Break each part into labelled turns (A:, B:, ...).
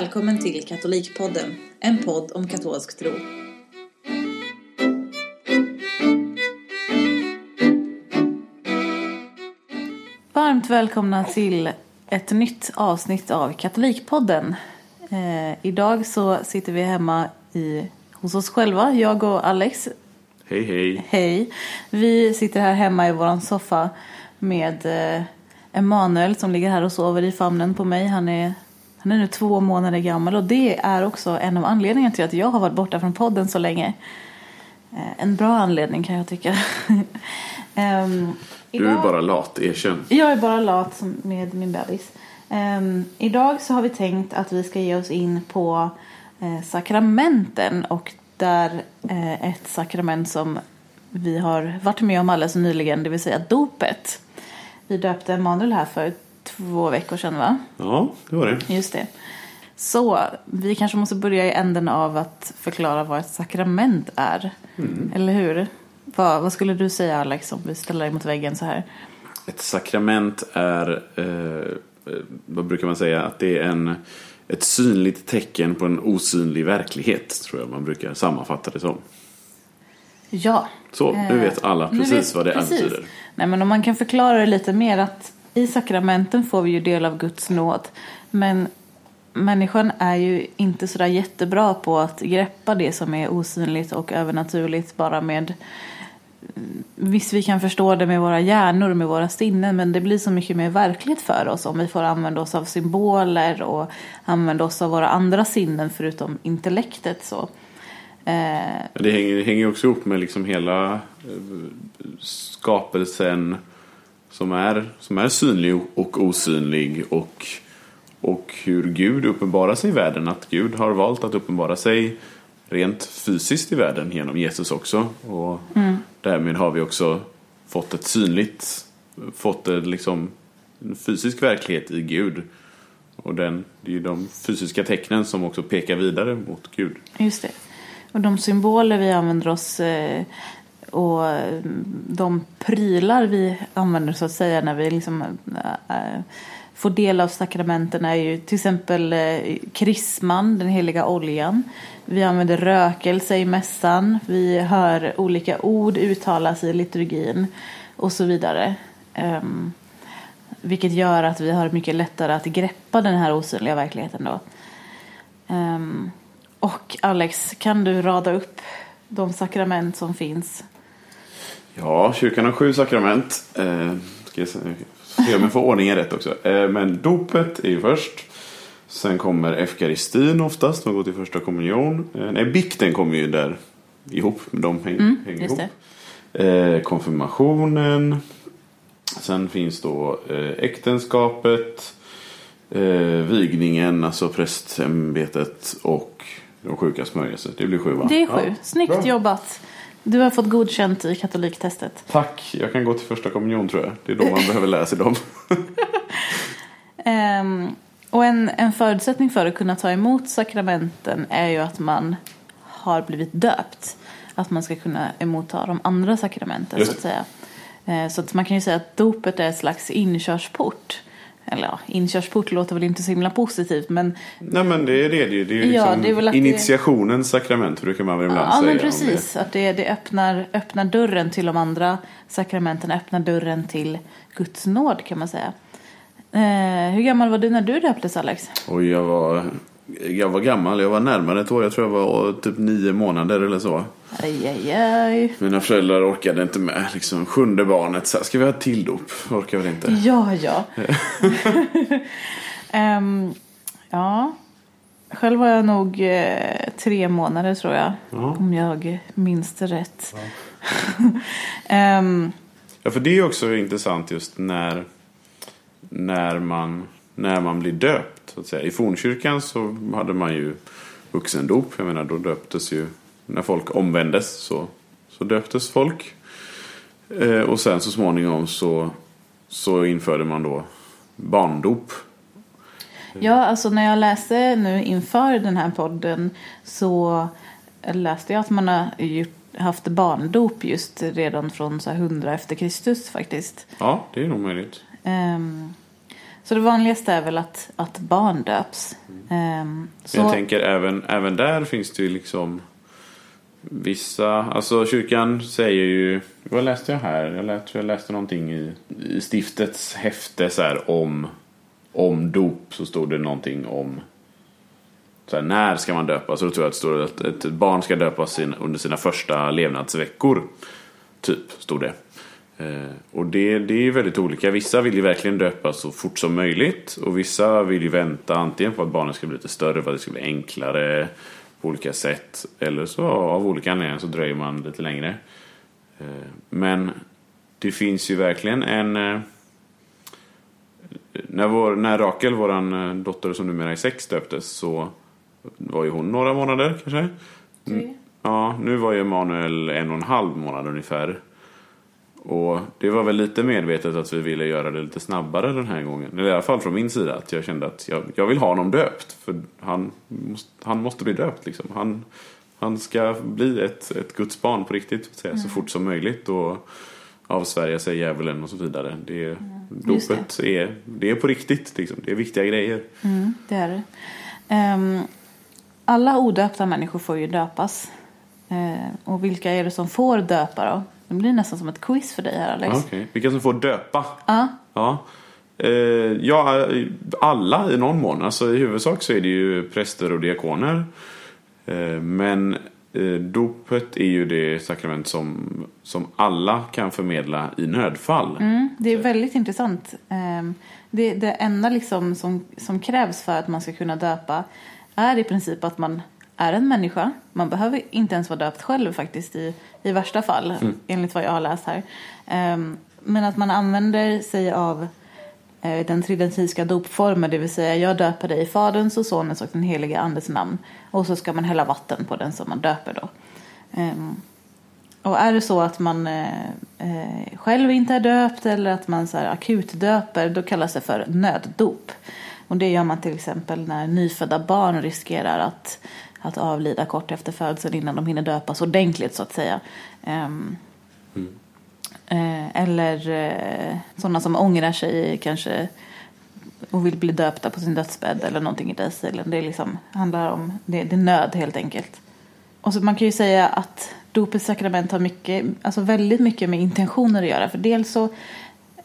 A: Välkommen till Katolikpodden, en podd om katolsk tro. Varmt välkomna till ett nytt avsnitt av Katolikpodden. Eh, idag så sitter vi hemma i, hos oss själva, jag och Alex.
B: Hej hej.
A: Hej. Vi sitter här hemma i våran soffa med eh, Emanuel som ligger här och sover i famnen på mig. Han är, han är nu två månader gammal och det är också en av anledningarna till att jag har varit borta från podden så länge. Eh, en bra anledning kan jag tycka. Ehm,
B: Du är
A: idag-
B: bara lat, erkänn.
A: jag är bara lat med min bebis. Ehm, idag så har vi tänkt att vi ska ge oss in på eh, sakramenten och där eh, ett sakrament som vi har varit med om alldeles nyligen, det vill säga dopet. Vi döpte Emanuel här för två veckor sedan va?
B: Ja, det var det.
A: Just det. Så vi kanske måste börja i änden av att förklara vad ett sakrament är. Eller hur? Vad, vad skulle du säga Alex om vi ställer dig mot väggen så här?
B: Ett sakrament är, eh, eh, vad brukar man säga, att det är en, ett synligt tecken på en osynlig verklighet, tror jag man brukar sammanfatta det som.
A: Ja.
B: Så, nu
A: Eh,
B: vet alla
A: nu
B: precis
A: vet-
B: vad det
A: precis.
B: betyder.
A: Nej, men om man kan förklara det lite mer att i sakramenten får vi ju del av Guds nåd. Men människan är ju inte sådär jättebra på att greppa det som är osynligt och övernaturligt bara med Visst, vi kan förstå det med våra hjärnor, med våra sinnen, men det blir så mycket mer verkligt för oss om vi får använda oss av symboler och använda oss av våra andra sinnen förutom intellektet. Så. Eh.
B: Det hänger, ju också ihop med liksom hela eh, skapelsen som är, som är synlig och osynlig och, och hur Gud uppenbarar sig i världen. Att Gud har valt att uppenbara sig rent fysiskt i världen genom Jesus också. Och därmed har vi också fått ett synligt, fått ett liksom en fysisk verklighet i Gud. Och den, det är ju de fysiska tecknen som också pekar vidare mot Gud.
A: Just det. Och de symboler vi använder oss eh, och eh, de prylar vi använder så att säga när vi liksom eh, eh, får del av sakramenten är ju till exempel krisman, den heliga oljan. Vi använder rökelse i mässan. Vi hör olika ord uttalas i liturgin och så vidare. Ehm, vilket gör att vi har mycket lättare att greppa den här osynliga verkligheten då. Ehm, och Alex, kan du rada upp de sakrament som finns?
B: Ja, kyrkan har sju sakrament. Eh, ska jag se se om jag får ordningen rätt också. Eh, men dopet är ju först. Sen kommer eukaristin oftast, man går till första kommunion. Eh, nej, bikten kommer ju där ihop, de häng, hänger
A: Mm,
B: ihop. Eh, konfirmationen. Sen finns då eh, äktenskapet. Eh, vigningen, alltså prästämbetet och de sjuka smörjelser. Det blir sju va?
A: Det är sju.
B: Ja.
A: Snyggt
B: Bra.
A: jobbat. Du har fått godkänt i katoliktestet.
B: Tack, jag kan gå till första kommunion tror jag. Det är då man behöver lära sig dem.
A: Ehm, och en, en förutsättning för att kunna ta emot sakramenten är ju att man har blivit döpt. Att man ska kunna emotta de andra sakramenten
B: Just
A: så att säga. Eh, så att man kan ju säga att dopet är ett slags inkörsport. Eller ja, inkörsport låter väl inte så himla positivt men
B: Nej men det är det. Det är, det ju
A: Ja,
B: liksom
A: det är väl att det-
B: initiationens sakrament brukar man väl ibland
A: Ja,
B: säga.
A: men
B: om
A: precis. Att det, det öppnar, öppnar dörren till de andra sakramenten, öppnar dörren till Guds nåd kan man säga. Eh, hur gammal var du när du döptes Alex?
B: Det. Och jag var, jag var gammal. Jag var närmare ett år. Jag tror jag var typ nio månader eller så.
A: Aj, aj, aj.
B: Mina föräldrar orkade inte med. Liksom sjunde barnet. Så här, ska vi ha ett till dop? Orkar väl inte.
A: Ja, ja. Ehm, ja. Själv var jag nog eh, tre månader tror jag.
B: Ja.
A: Om jag minns det rätt. Ehm,
B: Ja, för det är också intressant just när, när, man, när man blir döpt. Så att säga. I fornkyrkan så hade man ju vuxendop. Jag menar, då döptes ju, när folk omvändes så, så döptes folk. Eh, och sen så småningom så, så införde man då barndop.
A: Ja, alltså när jag läste nu inför den här podden så läste jag att man har gjort, haft barndop just redan från så här 100 efter Kristus faktiskt.
B: Ja, det är nog möjligt.
A: Ehm, Så det vanligaste är väl att, att barn döps. Ehm, så,
B: Jag tänker även, även där finns det ju liksom vissa, alltså kyrkan säger ju, vad läste jag här? Jag läste, jag läste någonting i, i stiftets häfte så här om, om dop så stod det någonting om så här, när ska man döpas? Så då tror jag att det står att ett barn ska döpas sin, under sina första levnadsveckor. Typ, stod det. Eh, och det, det är ju väldigt olika. Vissa vill ju verkligen döpas så fort som möjligt. Och vissa vill ju vänta antingen på att barnet ska bli lite större för att det ska bli enklare på olika sätt. Eller så av olika anledningar så dröjer man lite längre. Eh, men det finns ju verkligen en... Eh, när, vår, när Rakel, eh, dotter som numera är sex, döptes så var ju hon några månader kanske.
A: Tre.
B: Ja, nu var ju Emanuel en och en halv månad ungefär. Och det var väl lite medvetet att vi ville göra det lite snabbare den här gången. Eller i alla fall från min sida. Att jag kände att jag, jag vill ha honom döpt. För han måste, han måste bli döpt liksom. Han, han ska bli ett, ett Guds barn på riktigt. Så, säga, så fort som möjligt. Och avsvärja sig djävulen och så vidare. Det,
A: just
B: dopet är, det är på riktigt. Liksom. Det är viktiga grejer.
A: Mm, det är det. Ehm, alla odöpta människor får ju döpas. Ehm, och vilka är det som får döpa då? Det blir nästan som ett quiz för dig här Alex.
B: Okej. Vilka som får döpa?
A: Ja,
B: Ja. Eh, ja, alla i någon mån. Alltså, I huvudsak så är det ju präster och diakoner. Eh, men eh, dopet är ju det sakrament som, som alla kan förmedla i nödfall.
A: mm, det är väldigt intressant. Ehm, det, det enda liksom som, som krävs för att man ska kunna döpa är i princip att man är en människa. Man behöver inte ens vara döpt själv faktiskt i, i värsta fall, enligt vad jag har läst här. Ehm, men att man använder sig av eh, den tridentiska dopformen, det vill säga jag döper dig i Faderns och Sonens och den heliga Andes namn. Och så ska man hälla vatten på den som man döper då. Ehm, och är det så att man eh, eh, själv inte är döpt eller att man så här, akut döper, då kallas det för nöddop. Och det gör man till exempel när nyfödda barn riskerar att, att avlida kort efter födseln innan de hinner döpas ordentligt så att säga. Ehm, eh, eller eh, sådana som ångrar sig kanske och vill bli döpta på sin dödsbädd eller någonting i den stilen. Det liksom, handlar om, det, det är nöd helt enkelt. Och så man kan ju säga att dopets sakrament har mycket, alltså väldigt mycket med intentioner att göra. För dels så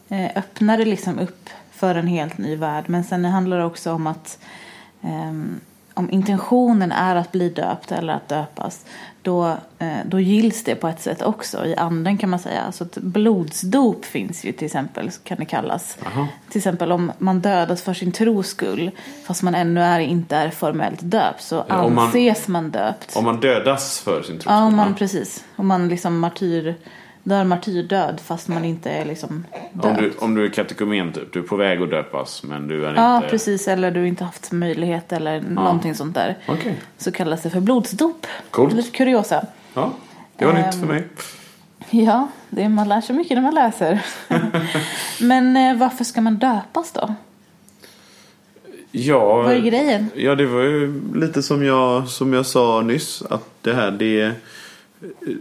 A: eh, öppnar det liksom upp för en helt ny värld. Men sen handlar det också om att ehm, om intentionen är att bli döpt eller att döpas. Då, eh, då gills det på ett sätt också i anden kan man säga. Så ett blodsdop finns ju till exempel kan det kallas.
B: Jaha.
A: Till exempel om man dödas för sin tros skull fast man ännu är, inte är formellt döpt så
B: Ja, om man-
A: anses man döpt.
B: Om man dödas för sin tro.
A: Ja, om man, precis. Om man liksom martyr, dör martyrdöd fast man inte är liksom
B: Om
A: död.
B: du, om du är katekumen typ, du är på väg att döpas men du är
A: Ja,
B: inte...
A: precis. Eller du inte haft möjlighet eller någonting sånt där.
B: Okej.
A: Så kallas det för blodsdop.
B: Coolt.
A: Lite kuriosa.
B: Ja, det var nytt
A: Ehm,
B: för mig.
A: Ja, det är, man lär sig mycket när man läser. Men eh, varför ska man döpas då?
B: Ja,
A: Vad är grejen?
B: Ja, det var ju lite som jag, som jag sa nyss. Att det här, det...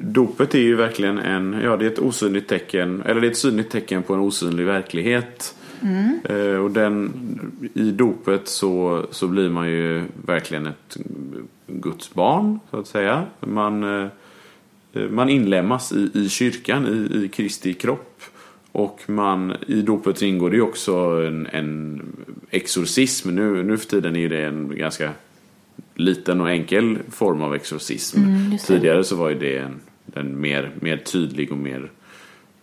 B: Dopet är ju verkligen en, ja det är ett osynligt tecken, eller det är ett synligt tecken på en osynlig verklighet. Eh, och den, i dopet så, så blir man ju verkligen ett Guds barn, så att säga. Man, eh, man inlemmas i, i kyrkan, i, i Kristi kropp. Och man, i dopet ingår det ju också en, en exorcism. Nu, nu för tiden är det en ganska liten och enkel form av exorcism.
A: Mm.
B: Tidigare så var ju det en, en mer, mer tydlig och mer,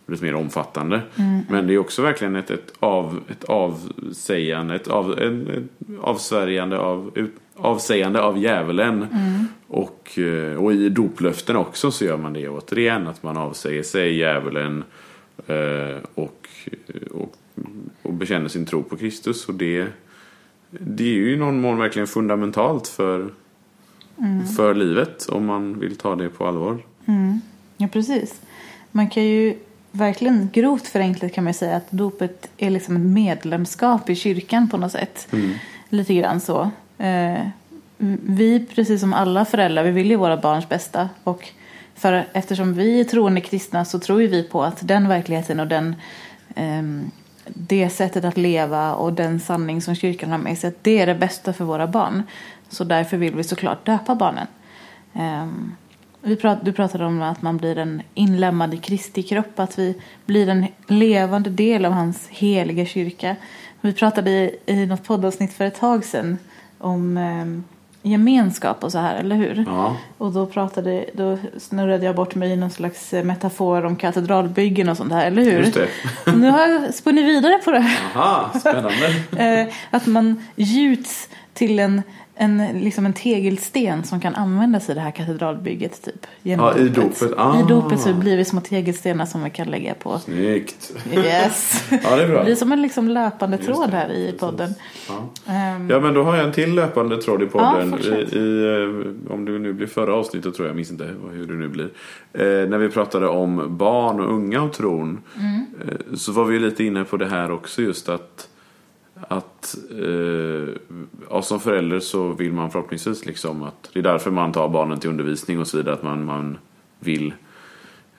B: lite mer omfattande.
A: Mm.
B: Men det är också verkligen ett, ett, av, ett avsägande, ett, av, en, ett avsvärjande av, ut, avsägande av djävulen.
A: Mm.
B: Och, eh, och i doplöften också så gör man det återigen. Att man avsäger sig djävulen eh, och, och, och bekänner sin tro på Kristus. Och det, det är ju i någon mån verkligen fundamentalt för, för livet om man vill ta det på allvar.
A: Ja, precis. Man kan ju verkligen grovt förenklat kan man säga att dopet är liksom ett medlemskap i kyrkan på något sätt. Lite grann så. Eh, vi, precis som alla föräldrar, vi vill ju våra barns bästa. Och för, eftersom vi är troende kristna så tror ju vi på att den verkligheten och den ehm, det sättet att leva och den sanning som kyrkan har med sig, att det är det bästa för våra barn. Så därför vill vi såklart döpa barnen. Um, vi prat, du pratade om att man blir en inlämnad i Kristi kropp, att vi blir en levande del av hans heliga kyrka. Vi pratade i, i något poddavsnitt för ett tag sedan om um, gemenskap och så här, eller hur?
B: Ja.
A: Och då pratade, då snurrade jag bort mig i någon slags metafor om katedralbyggen och sånt här, eller hur?
B: Just det.
A: Nu har jag spunnit vidare på det här.
B: Aha, spännande.
A: Eh, att man gjuts till en, en, liksom en tegelsten som kan användas i det här katedralbygget typ. genom
B: Ja, i dopet. Ah.
A: I dopet så blir vi små tegelstenar som vi kan lägga på.
B: Snyggt.
A: Yes.
B: Ja, det är bra.
A: Det blir som en liksom löpande tråd här i podden.
B: Ja.
A: Ehm,
B: Ja men då har jag en till löpande tråd i podden.
A: Ja.
B: I, i, eh, om det nu blir förra avsnittet tror jag, jag minns inte hur det nu blir. Eh, när vi pratade om barn och unga och tron.
A: Mm.
B: Eh, så var vi lite inne på det här också just att att eh, ja, som förälder så vill man förhoppningsvis liksom att det är därför man tar barnen till undervisning och så vidare. Att man, man vill,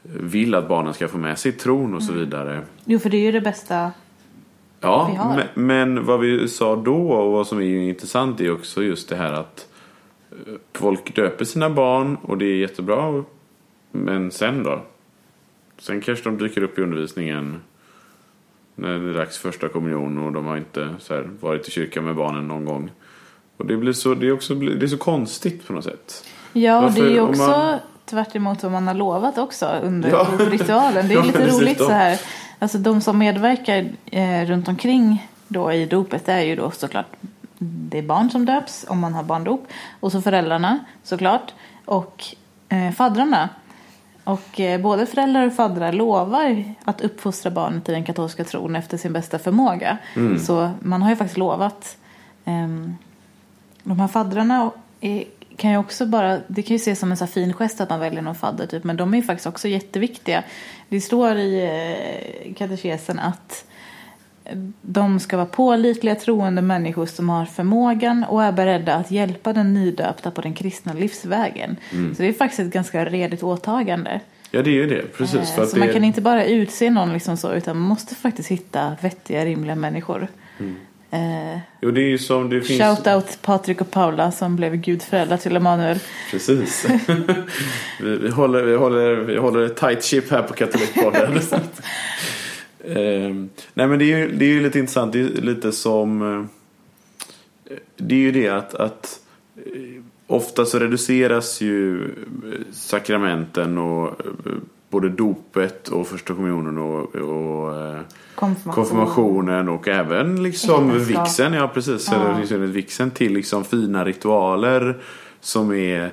B: vill att barnen ska få med sig tron och så
A: Mm.
B: vidare.
A: Jo, för det är ju det bästa. vi
B: Ja,
A: har.
B: men, men vad vi sa då och vad som är intressant är också just det här att eh, folk döper sina barn och det är jättebra. Men sen då? Sen kanske de dyker upp i undervisningen när det är dags för första kommunion och de har inte här, varit i kyrkan med barnen någon gång. Och det blir så, det är också, det är så konstigt på något sätt.
A: Ja, och
B: Varför-
A: det är ju också
B: man-
A: tvärt emot vad man har lovat också under
B: Ja.
A: ritualen. Det är
B: Ja,
A: lite roligt så här. Alltså de som medverkar eh, runt omkring då i dopet det är ju då såklart det är barn som döps om man har barndop. Och så föräldrarna såklart. Och eh, faddrarna. Och eh, både föräldrar och faddrar lovar att uppfostra barnet i den katolska tron efter sin bästa förmåga.
B: Mm.
A: Så man har ju faktiskt lovat. ehm, de här faddrarna är, kan ju också bara, det kan ju ses som en så fin gest att man väljer någon fadder typ, men de är ju faktiskt också jätteviktiga. Det står i eh, katekesen att de ska vara pålitliga troende människor som har förmågan och är beredda att hjälpa den nydöpta på den kristna livsvägen. Så det är faktiskt ett ganska redigt åtagande.
B: Ja, det är ju det. Precis.
A: Eh,
B: För
A: så man kan inte bara utse någon liksom så, utan man måste faktiskt hitta vettiga, rimliga människor. Eh,
B: jo, det är ju som det finns...
A: Shout out Patrik och Paula som blev gudföräldrar till Emanuel.
B: Precis. vi, vi, håller, vi, håller, vi håller ett tight ship här på Katolikpodden. Ehm, nej men det är, ju, det är ju lite intressant. Det är lite som... eh, Det är ju det att, att eh, ofta så reduceras ju eh, sakramenten och både dopet och första kommunionen och, och
A: Konfirmation.
B: konfirmationen och även liksom
A: Äktenskap.
B: vigseln. Ja precis.
A: Ja.
B: Eller vigseln till liksom fina ritualer som är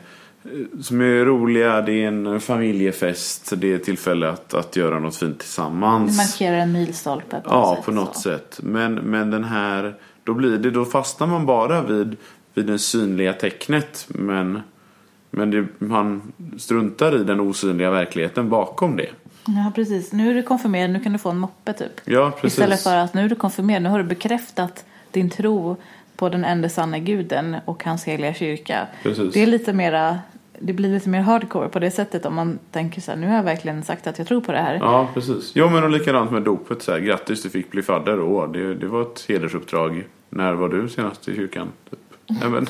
B: som är roliga, det är en familjefest, det är tillfälle att, att göra något fint
A: Det
B: tillsammans.
A: markerar en milstolpe på
B: Ja,
A: sätt.
B: på något
A: så.
B: sätt. Men, men den här, då blir det, då fastnar man bara vid, vid det synliga tecknet. Men, men det, man struntar i den osynliga verkligheten bakom det.
A: Ja, precis. Nu är du konfirmerad, nu kan du få en moppe typ.
B: Ja, precis.
A: Istället för att nu är du konfirmerad, nu har du bekräftat din tro på den enda sanna guden och hans heliga kyrka.
B: Precis.
A: Det är lite mera, det blir lite mer hardcore på det sättet om man tänker så här, nu har jag verkligen sagt att jag tror på det här.
B: Ja, precis. Jo, men och likadant med dopet. Så här, grattis, du fick bli fadder. Åh, det, det var ett hedersuppdrag. När var du senast i kyrkan? Typ. Nej, men,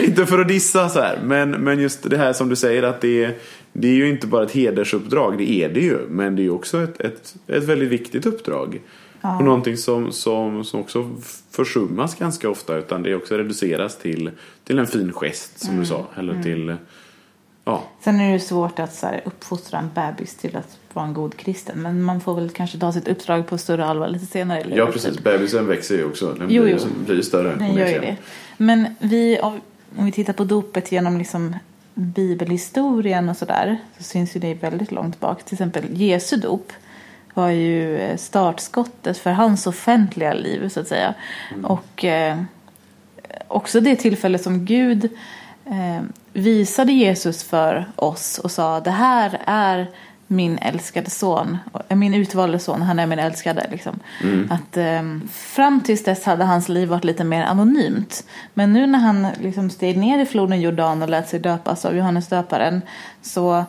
B: inte för att dissa så här, men, men just det här som du säger att det är, det är ju inte bara ett hedersuppdrag, det är det ju. Men det är ju också ett, ett, ett väldigt viktigt uppdrag.
A: Ja.
B: Och någonting som, som, som också försummas ganska ofta utan det också reduceras till, till en fin gest som du sa. Eller till, ja,
A: Sen är det ju svårt att så här, uppfostra en bebis till att vara en god kristen. Men man får väl kanske ta sitt uppdrag på större allvar lite senare.
B: Ja precis, bebisen växer ju också. Den
A: Jo,
B: blir,
A: jo.
B: blir större.
A: Den gör ju det. Men vi, om vi tittar på dopet genom liksom bibelhistorien och sådär så syns ju det väldigt långt bak. Till exempel Jesu dop var ju eh, startskottet för hans offentliga liv så att säga. Och eh, också det tillfälle som Gud eh, visade Jesus för oss och sa det här är min älskade son, eh, min utvalde son, han är min älskade. Liksom. Att, eh, fram tills dess hade hans liv varit lite mer anonymt. Men nu när han liksom steg ner i floden Jordan och lät sig döpas av Johannes döparen så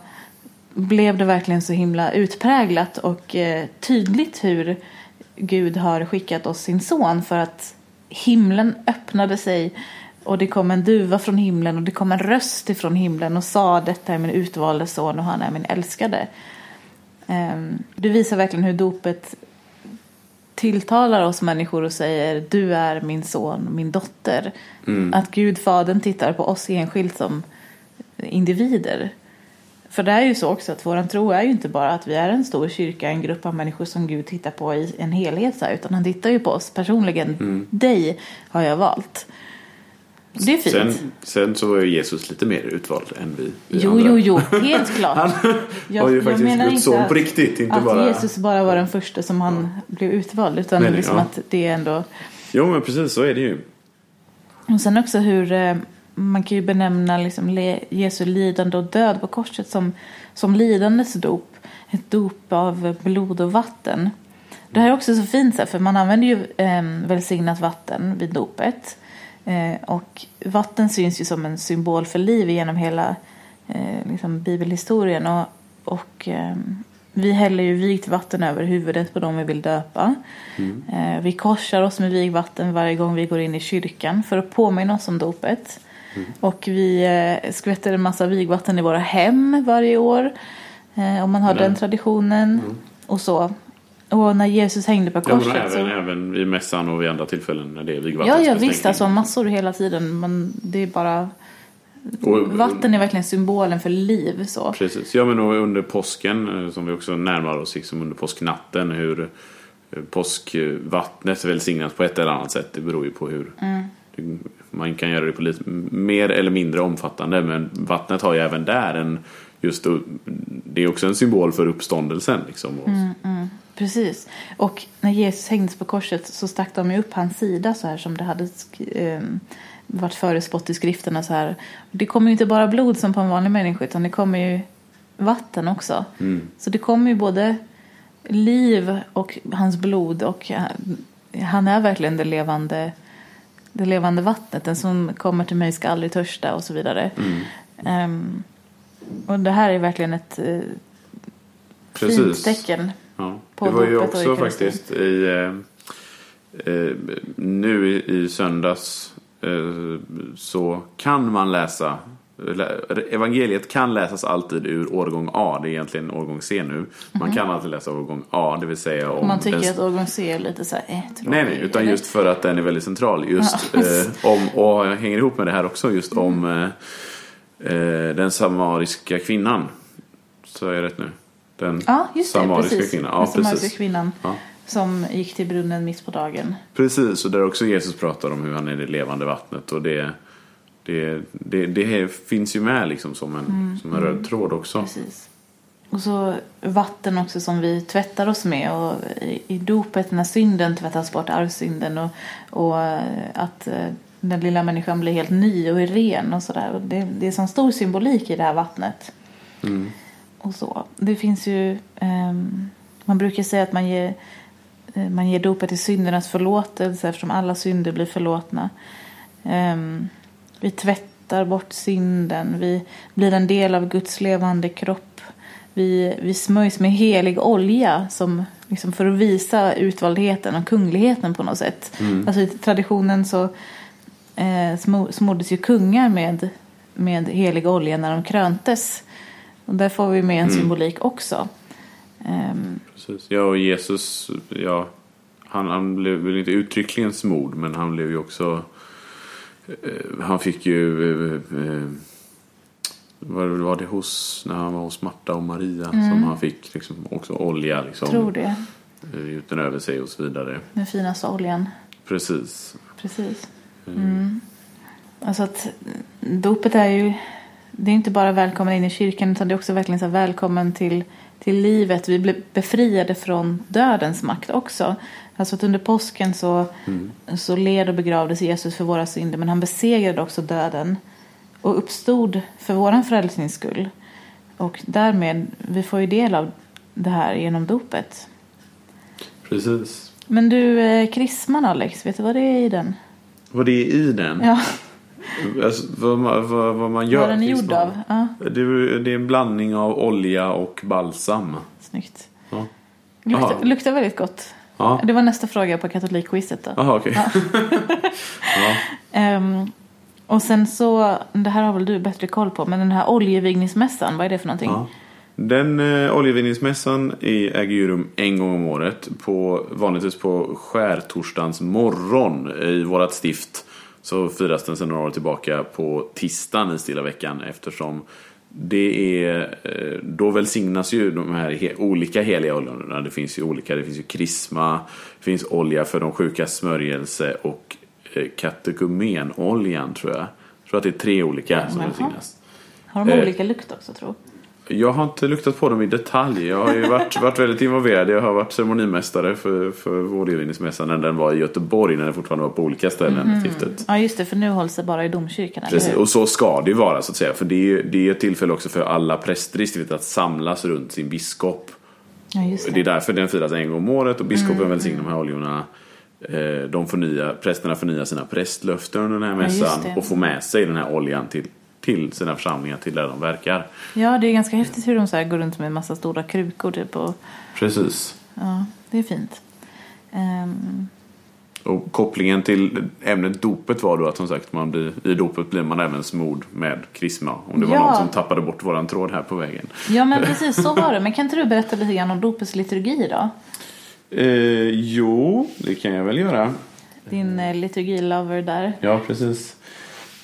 A: blev det verkligen så himla utpräglat och eh, tydligt hur Gud har skickat oss sin son för att himlen öppnade sig och det kom en duva från himlen och det kom en röst ifrån himlen och sa detta är min utvalde son och han är min älskade. Ehm, Det visar verkligen hur dopet tilltalar oss människor och säger du är min son, min dotter. Att Gud, Fadern, tittar på oss enskilt som individer. För det är ju så också att våran tro är ju inte bara att vi är en stor kyrka, en grupp av människor som Gud tittar på i en helhet utan han tittar ju på oss personligen. Dig har jag valt. Det är fint.
B: Sen, sen så var ju Jesus lite mer utvald än vi. vi
A: jo,
B: andra.
A: jo, jo, helt klart.
B: Han var ju faktiskt Guds son på riktigt, inte
A: att
B: bara...
A: Jesus bara var den första som han blev utvald, utan
B: Nej, nej,
A: liksom
B: ja.
A: att det är ändå
B: Jo men precis så är det ju.
A: Och sen också hur eh, man kan ju benämna liksom Jesu lidande och död på korset som, som lidandets dop. Ett dop av blod och vatten. Det här är också så fint för man använder ju eh, välsignat vatten vid dopet. Eh, och vatten syns ju som en symbol för liv genom hela eh, liksom bibelhistorien. Och, och eh, vi häller ju vigt vatten över huvudet på dem vi vill döpa. Eh, vi korsar oss med vigvatten varje gång vi går in i kyrkan för att påminna oss om dopet. Och vi eh, skvätter en massa vigvatten i våra hem varje år. Eh, om man har
B: Mm.
A: den traditionen. Och så. Och när Jesus hängde på
B: Ja,
A: korset
B: även,
A: så...
B: även vid mässan och vid andra tillfällen när det är vigvatten.
A: Ja, ja visst. Alltså massor hela tiden. Men det är bara...
B: Och-
A: Vatten är verkligen symbolen för liv. Så.
B: Precis. Ja, men under påsken eh, som vi också närmar oss, liksom under påsknatten, hur påskvattnet välsignas på ett eller annat sätt. Det beror ju på hur
A: Mm.
B: Man kan göra det på lite mer eller mindre omfattande. Men vattnet har ju även där en just det är också en symbol för uppståndelsen. Liksom. Och,
A: Mm. Precis. Och när Jesus hängdes på korset så stack de upp hans sida så här som det hade ehm, varit förespått i skrifterna så här. Det kommer ju inte bara blod som på en vanlig människa utan det kommer ju vatten också. Så det kommer ju både liv och hans blod och han- han är verkligen det levande, det levande vattnet. Den som kommer till mig ska aldrig törsta och så vidare. Ehm, och det här är verkligen ett fint
B: Precis.
A: tecken.
B: Ja.
A: på
B: Det var ju också faktiskt i, eh, nu i, i söndags eh, så kan man läsa Evangeliet kan läsas alltid ur årgång A. Det är egentligen årgång C nu. Man kan alltid läsa årgång A, det vill säga om...
A: Mhm. man tycker
B: den-
A: att årgång C är lite så här, eh, tråkig,
B: Nej, nej, utan
A: eller?
B: just för att den är väldigt central. Just eh, om, och hänger ihop med det här också, just om eh, eh, den samariska kvinnan. Så är jag rätt nu? Den
A: Ja, just det.
B: samariska
A: precis.
B: kvinnan. Ja,
A: Den samariska
B: precis.
A: kvinnan
B: Ja.
A: som gick till brunnen mitt på dagen.
B: Precis, och där också Jesus pratar om hur han är det levande vattnet. Och det, det, det, det finns ju med liksom som en, som en röd tråd också.
A: Precis. Och så vatten också som vi tvättar oss med. Och i, i dopet när synden tvättas bort, arvsynden. Och, och eh, att eh, den lilla människan blir helt ny och är ren och sådär. Det, det är sån stor symbolik i det här vattnet. Och så. Det finns ju, ehm, man brukar säga att man ger, eh, man ger dopet i syndernas förlåtelse eftersom alla synder blir förlåtna. Ehm, vi tvättar bort synden, vi blir en del av Guds levande kropp. Vi, vi smörjs med helig olja som, liksom för att visa utvaldheten och kungligheten på något sätt. Alltså i traditionen så eh, smo- smordes ju kungar med, med helig olja när de kröntes. Och där får vi med en symbolik också. Ehm,
B: Precis. Ja, och Jesus, ja, han, han blev väl inte uttryckligen smord, men han blev ju också... Eh, han fick ju... Eh, eh, var, var det hos, när han var hos Marta och Maria som han fick liksom också olja liksom,
A: tror det.
B: gjuten över sig och så vidare.
A: Den finaste oljan.
B: Precis.
A: Precis. Mm. Alltså att dopet är ju... Det är inte bara välkommen in i kyrkan utan det är också verkligen så här välkommen till, till livet. Vi blir befriade från dödens makt också. Alltså att under påsken så, så led och begravdes Jesus för våra synder men han besegrade också döden och uppstod för våran frälsnings skull. Och därmed, vi får ju del av det här genom dopet.
B: Precis.
A: Men du, eh, krisman Alex, vet du vad det är i den?
B: Vad det är i den?
A: Ja,
B: Alltså, vad, man, vad, vad man gör.
A: vad den är gjord av. Ja,
B: Det, är- det är en blandning av olja och balsam.
A: snyggt.
B: Ja.
A: Luktar, luktar väldigt gott.
B: Ja.
A: Det var nästa fråga på katolikquizet då.
B: Jaha, okej. ja.
A: Ehm, och sen så, det här har väl du bättre koll på, men den här oljevigningsmässan, vad är det för någonting?
B: Ja. Den eh, oljevinningsmässan i- äger ju rum en gång om året. På, vanligtvis på skärtorsdagens morgon i vårat stift. Så firas den sedan några år tillbaka på tisdagen i stilla veckan eftersom det är, eh, då välsignas ju de här olika heliga oljorna. Det finns ju olika, det finns ju krisma, det finns olja för de sjukas smörjelse och eh, katekumenoljan tror jag. Jag tror att det är tre olika som välsignas.
A: Har de
B: Eh.
A: olika lukt också tror
B: Jag har inte luktat på dem i detalj. Jag har ju varit, varit väldigt involverad. Jag har varit ceremonimästare för, för vårdgivningsmässan när den var i Göteborg när den fortfarande var på olika ställen i stiftet.
A: Ja just det, för nu hålls det bara i domkyrkan,
B: Precis, och så ska det ju vara så att säga. För det är ju det är ett tillfälle också för alla präster i stiftet att samlas runt sin biskop.
A: Ja, just
B: Det är
A: det.
B: därför den firas en gång om året och biskopen välsignar de här oljorna. Eh, De förnya, prästerna förnyar sina prästlöften under den här
A: Ja,
B: mässan
A: det.
B: och får med sig den här oljan till, till sina församlingar, till där de verkar.
A: Ja, det är ganska häftigt hur de så går runt med en massa stora krukor typ och
B: Precis.
A: ja, det är fint. Ehm,
B: Och kopplingen till ämnet dopet var då att som sagt man blir, i dopet blir man även smord med krisma. Om det var
A: Ja.
B: någon som tappade bort våran tråd här på vägen.
A: ja, men precis så var det. Men kan inte du berätta lite grann om dopets liturgi då?
B: Eh, jo, det kan jag väl göra.
A: Din eh, liturgilover där.
B: Ja, precis.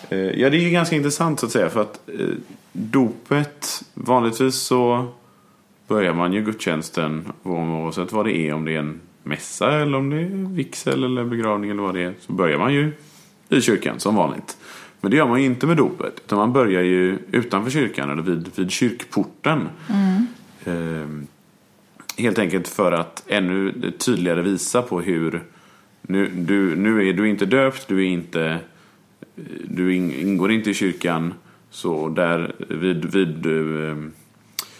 B: Eh, ja, det är ju ganska intressant så att säga för att eh, dopet, vanligtvis så börjar man ju gudstjänsten oavsett vad det är, om det är en mässa eller om det är vigsel eller begravning eller vad det är, så börjar man ju i kyrkan som vanligt. Men det gör man ju inte med dopet, utan man börjar ju utanför kyrkan eller vid, vid kyrkporten. Eh, helt enkelt för att ännu tydligare visa på hur nu, du, nu är du inte döpt, du är inte du in- ingår inte i kyrkan. Så där vid, vid eh,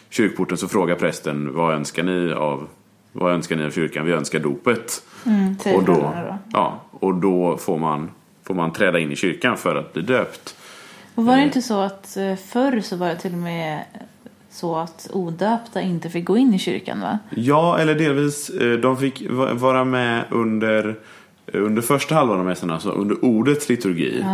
B: kyrkporten så frågar prästen vad önskar ni av vad önskar ni av kyrkan? Vi önskar dopet.
A: Mm, säger
B: Och då,
A: då.
B: ja, och då får man, får man träda in i kyrkan för att bli döpt.
A: Och var det inte så att eh, förr så var det till och med så att odöpta inte fick gå in i kyrkan va?
B: Ja, eller delvis. eh, De fick va- vara med under, under första halvan av mässan, alltså under ordets liturgi.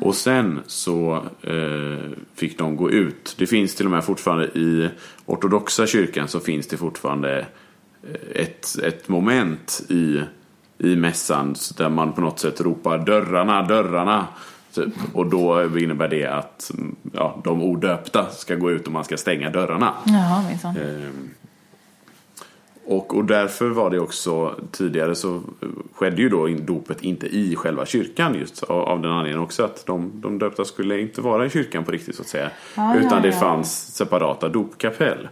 B: Och sen så eh, fick de gå ut. Det finns till och med fortfarande i ortodoxa kyrkan så finns det fortfarande eh, ett, ett moment i, i mässan där man på något sätt ropar dörrarna, dörrarna. Typ. Och då innebär det att mm, ja, de odöpta ska gå ut och man ska stänga dörrarna.
A: Jaha, minsann.
B: Ehm, Och, och därför var det också tidigare så skedde ju då dopet inte i själva kyrkan just av, av den anledningen också att de, de döpta skulle inte vara i kyrkan på riktigt så att säga.
A: Ja,
B: utan
A: ja,
B: det
A: ja.
B: fanns separata dopkapell.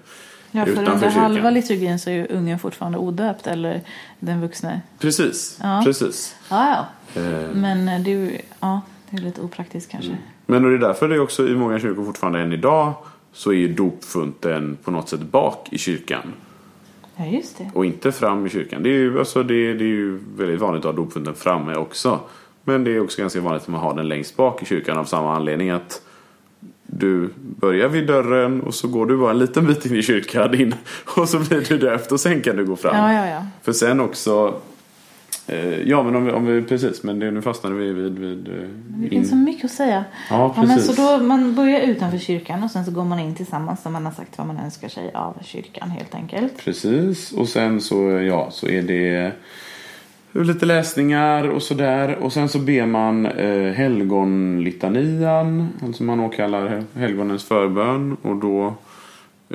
A: Ja, för under halva liturgin så är ju ungen fortfarande odöpt eller den vuxne.
B: Precis,
A: Ja.
B: precis.
A: Ja, ja.
B: Ehm,
A: Men eh, det är ju ja, det är lite opraktiskt kanske.
B: Men och det är därför det är också i många kyrkor fortfarande än idag så är ju dopfunten på något sätt bak i kyrkan.
A: Ja, just det.
B: Och inte fram i kyrkan. Det är ju, alltså det, det är ju väldigt vanligt att ha dopfunten framme också. Men det är också ganska vanligt att man har den längst bak i kyrkan av samma anledning att du börjar vid dörren och så går du bara en liten bit in i kyrkan in, och så blir du döpt och sen kan du gå fram.
A: Ja, ja, ja.
B: För sen också Ja men om vi, om vi precis men det, nu fastnade vi vid, vid eh,
A: Det finns så mycket att säga.
B: Ja,
A: Ja, men
B: precis.
A: så då, man börjar utanför kyrkan och sen så går man in tillsammans när man har sagt vad man önskar sig av kyrkan helt enkelt.
B: Precis, och sen så, ja, så är det lite läsningar och sådär. Och sen så ber man eh, helgonlitanian, alltså man åkallar helgonens förbön. Och då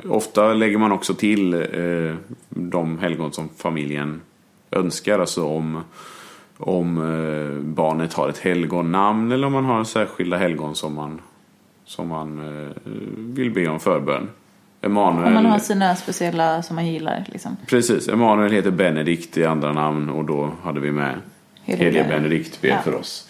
B: ofta lägger man också till eh, de helgon som familjen önskar. Alltså om, om eh, barnet har ett helgonnamn eller om man har särskilda helgon som man, som man eh, vill be om förbön. Emanuel.
A: Om man har sina speciella som man gillar liksom.
B: Precis, Emanuel heter Benedikt i andra namn och då hade vi med
A: Helige Benedikt.
B: Ber
A: Ja.
B: för oss.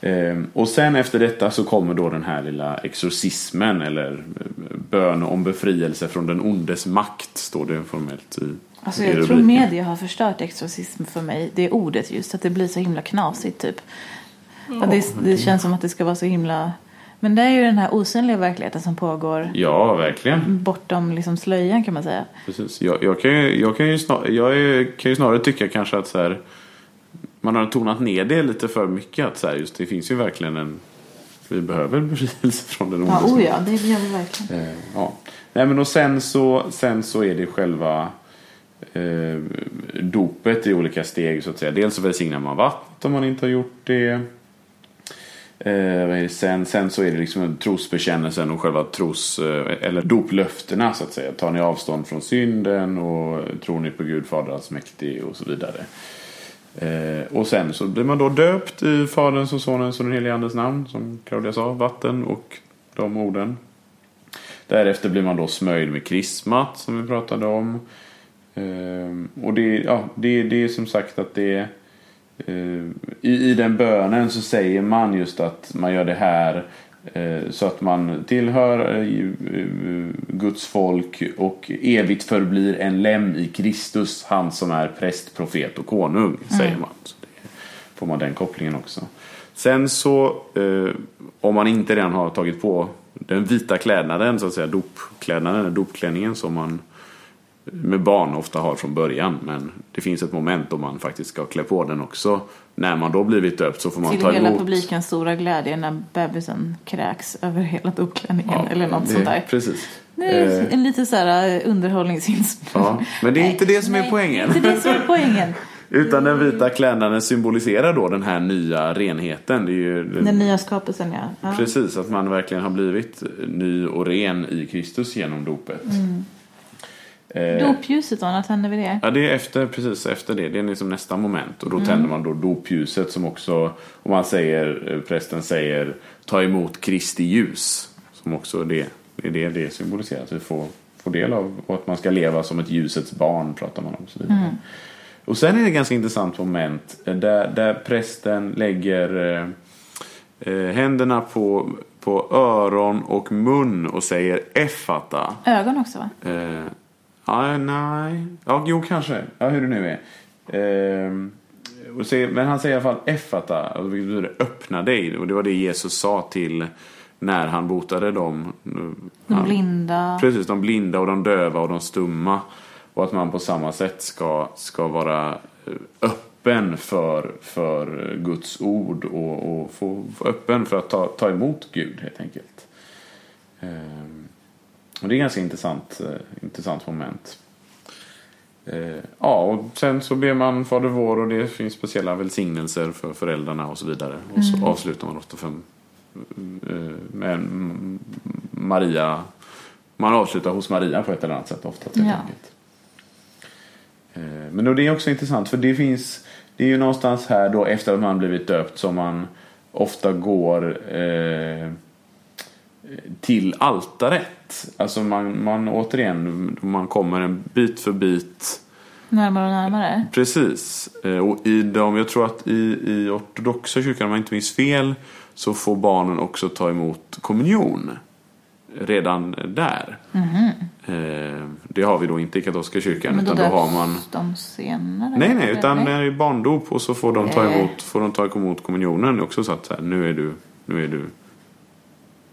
B: Ehm, och sen efter detta så kommer då den här lilla exorcismen eller eh, bön om befrielse från den ondes makt står det formellt i,
A: Alltså jag tror media har förstört exorcism för mig. Det är ordet just, att det blir så himla knasigt typ. Att det, det känns som att det ska vara så himla Men det är ju den här osynliga verkligheten som pågår
B: Ja, verkligen.
A: bortom liksom slöjan kan man säga.
B: Precis. Jag, jag, kan, ju, jag, kan, ju snar, jag kan ju snarare tycka kanske att så här, man har tonat ner det lite för mycket. Att så här, just det finns ju verkligen en... Vi behöver befrielse från den
A: Ja,
B: onda
A: oh ja, det gör vi verkligen.
B: Eh, ja. Nej, men och sen så, sen så är det själva eh, dopet i olika steg så att säga. Dels så välsignar man vatten om man inte har gjort det. Eh, sen? sen så är det liksom trosbekännelsen och själva tros eh, eller doplöftena så att säga. Tar ni avstånd från synden och tror ni på Gud Fader allsmäktig och så vidare. Eh, och sen så blir man då döpt i Faderns och Sonens och den helige Andes namn som Claudia sa, vatten och de orden. Därefter blir man då smörjd med krismat som vi pratade om. Eh, och det, ja, det, det är som sagt att det eh, i, I den bönen så säger man just att man gör det här eh, så att man tillhör eh, Guds folk och evigt förblir en lem i Kristus, han som är präst, profet och konung, säger man. Så får man den kopplingen också. Sen så, eh, om man inte redan har tagit på den vita klädnaden, så att säga, dopklädnaden, dopklänningen som man med barn ofta har från början. Men det finns ett moment då man faktiskt ska klä på den också. När man då blivit döpt så får man
A: Till
B: ta
A: hela
B: emot.
A: publikens stora glädje när bebisen kräks över hela dopklänningen
B: Ja,
A: eller något
B: det-
A: sånt där.
B: Precis.
A: Det är
B: Eh,
A: en lite så här eh, underhållningsinspelning.
B: ja, men det är inte det som är
A: Nej,
B: poängen.
A: Är inte det som är poängen.
B: Utan den vita klädnaden symboliserar då den här nya renheten. Det är ju
A: Den nya skapelsen ja. ja.
B: Precis, att man verkligen har blivit ny och ren i Kristus genom dopet.
A: Mm.
B: Eh,
A: Dopljuset då, när tänder vi det?
B: Ja, det är efter, precis efter det. Det är liksom nästa moment. Och då
A: Mm.
B: tänder man då dopljuset som också, om man säger, eh, prästen säger, ta emot Kristi ljus. Som också det, det är det det symboliserar. Att vi får, får del av och att man ska leva som ett ljusets barn pratar man om. och Så vidare.
A: Mm.
B: Och sen är det ett ganska intressant moment eh, där, där prästen lägger eh, eh, händerna på, på öron och mun och säger effata.
A: Ögon också va?
B: Eh, ja, nej. Ja, jo, kanske. Ja, hur det nu är. Eh, och se, men han säger i alla fall effata, alltså, vilket betyder öppna dig. Och det var det Jesus sa till när han botade dem.
A: De
B: Han-
A: blinda.
B: Precis, de blinda och de döva och de stumma. Och att man på samma sätt ska, ska vara eh, öppen för, för Guds ord och, och få, få öppen för att ta, ta emot Gud helt enkelt. Ehm, och det är ett ganska intressant, eh, intressant moment. Eh, ja, och sen så ber man Fader vår och det finns speciella välsignelser för föräldrarna och så vidare. Och så avslutar man ofta för, eh, med mm, Maria. Man avslutar hos Maria på ett eller annat sätt ofta. Helt
A: Ja.
B: enkelt. Men då det är också intressant för det finns Det är ju någonstans här då efter att man blivit döpt som man ofta går eh, till altaret. Alltså man, man återigen, man kommer en bit för bit
A: Närmare och närmare.
B: Precis. Eh, Och i de, jag tror att i, i ortodoxa kyrkan, om jag inte minns fel, så får barnen också ta emot kommunion. Redan där. Eh, Det har vi då inte i katolska kyrkan.
A: Men då
B: utan då har man...
A: de senare?
B: Nej, nej, utan är barndop och så får de ta
A: Eh.
B: emot, får de ta emot kommunionen. Också så att så här, nu är du, nu är du,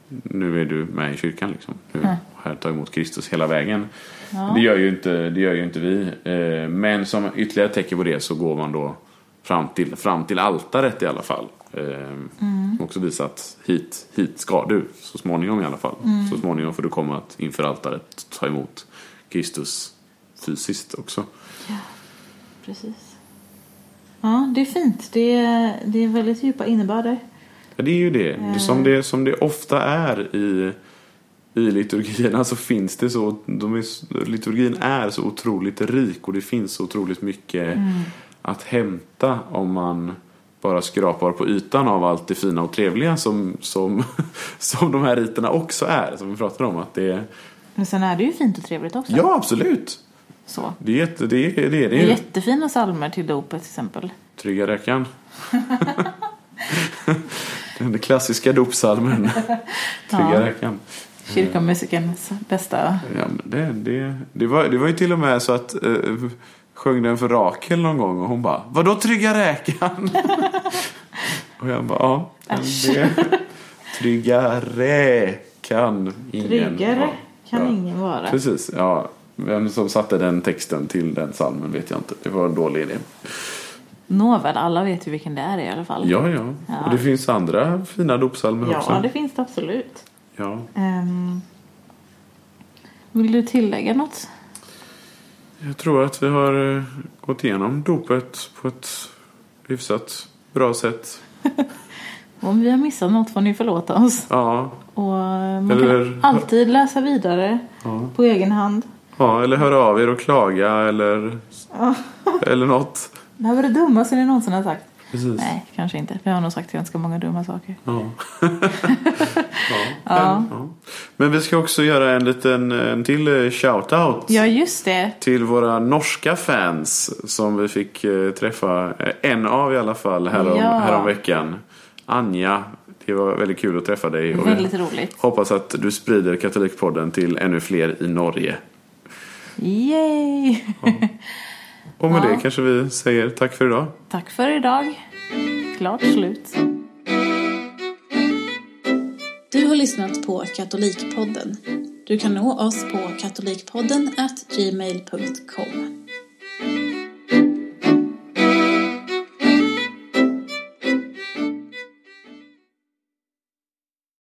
B: nu är du med i kyrkan liksom. Nu, Här ta emot Kristus hela vägen.
A: Ja.
B: Det, gör ju inte, det gör ju inte vi. Eh, Men som ytterligare tecken på det så går man då fram till, fram till altaret i alla fall. Eh, Som också visar att hit, hit ska du, så småningom i alla fall. Så småningom får du komma att inför altaret ta emot Kristus fysiskt också.
A: Precis. Ja, det är fint. Det är, det är väldigt djupa innebörder.
B: Ja, det är ju det. det som, det som det ofta är i, i liturgierna så finns det så, de är, liturgin är så otroligt rik och det finns så otroligt mycket att hämta om man bara skrapar på ytan av allt det fina och trevliga som, som, som de här riterna också är, som vi pratade om. Att det
A: Men sen är det ju fint och trevligt också.
B: ja, absolut.
A: Så.
B: Det är, jätte, det är det. Är, det
A: Det är jättefina salmer till dopet till exempel.
B: Trygga räkan. Den klassiska dopsalmen. Trygga räkan.
A: Kyrkomusikerns bästa.
B: Ja, men det, det, det, var, det var ju till och med så att eh, sjöng den för Rakel någon gång och hon bara Vadå trygga räkan? och jag bara ja. Det, Tryggare kan ingen
A: Tryggare
B: vara.
A: kan
B: Ja.
A: ingen vara.
B: Precis, ja. Vem som satte den texten till den salmen vet jag inte. Det var en dålig idé.
A: Nåväl, alla vet ju vilken det är i alla fall.
B: Ja, ja.
A: Ja.
B: Och det finns andra fina dopsalmer
A: Ja,
B: också.
A: det finns det absolut.
B: Ja.
A: Ehm, vill du tillägga något?
B: Jag tror att vi har eh, gått igenom dopet på ett hyfsat bra sätt.
A: Om vi har missat något får ni förlåta oss.
B: Ja,
A: Och eh, man
B: Eller-
A: kan alltid läsa vidare
B: ja.
A: på egen hand.
B: ja eller höra av er och klaga eller, eller något.
A: Det här var det dummaste ni någonsin har sagt.
B: Precis.
A: Nej, kanske inte. Vi har nog sagt ganska många dumma saker.
B: Ja. ja. ja. Men vi ska också göra en liten en till eh, shout-out.
A: Ja, just det.
B: Till våra norska fans som vi fick eh, träffa eh, en av i alla fall härom,
A: Ja.
B: härom veckan. Anja, det var väldigt kul att träffa dig.
A: Väldigt roligt.
B: hoppas att du sprider Katolikpodden till ännu fler i Norge.
A: Yay!
B: Och med
A: Ja.
B: det kanske vi säger tack för idag.
A: Tack för idag. Klart slut.
C: Du har lyssnat på Katolikpodden. Du kan nå oss på katolikpodden gmail.com.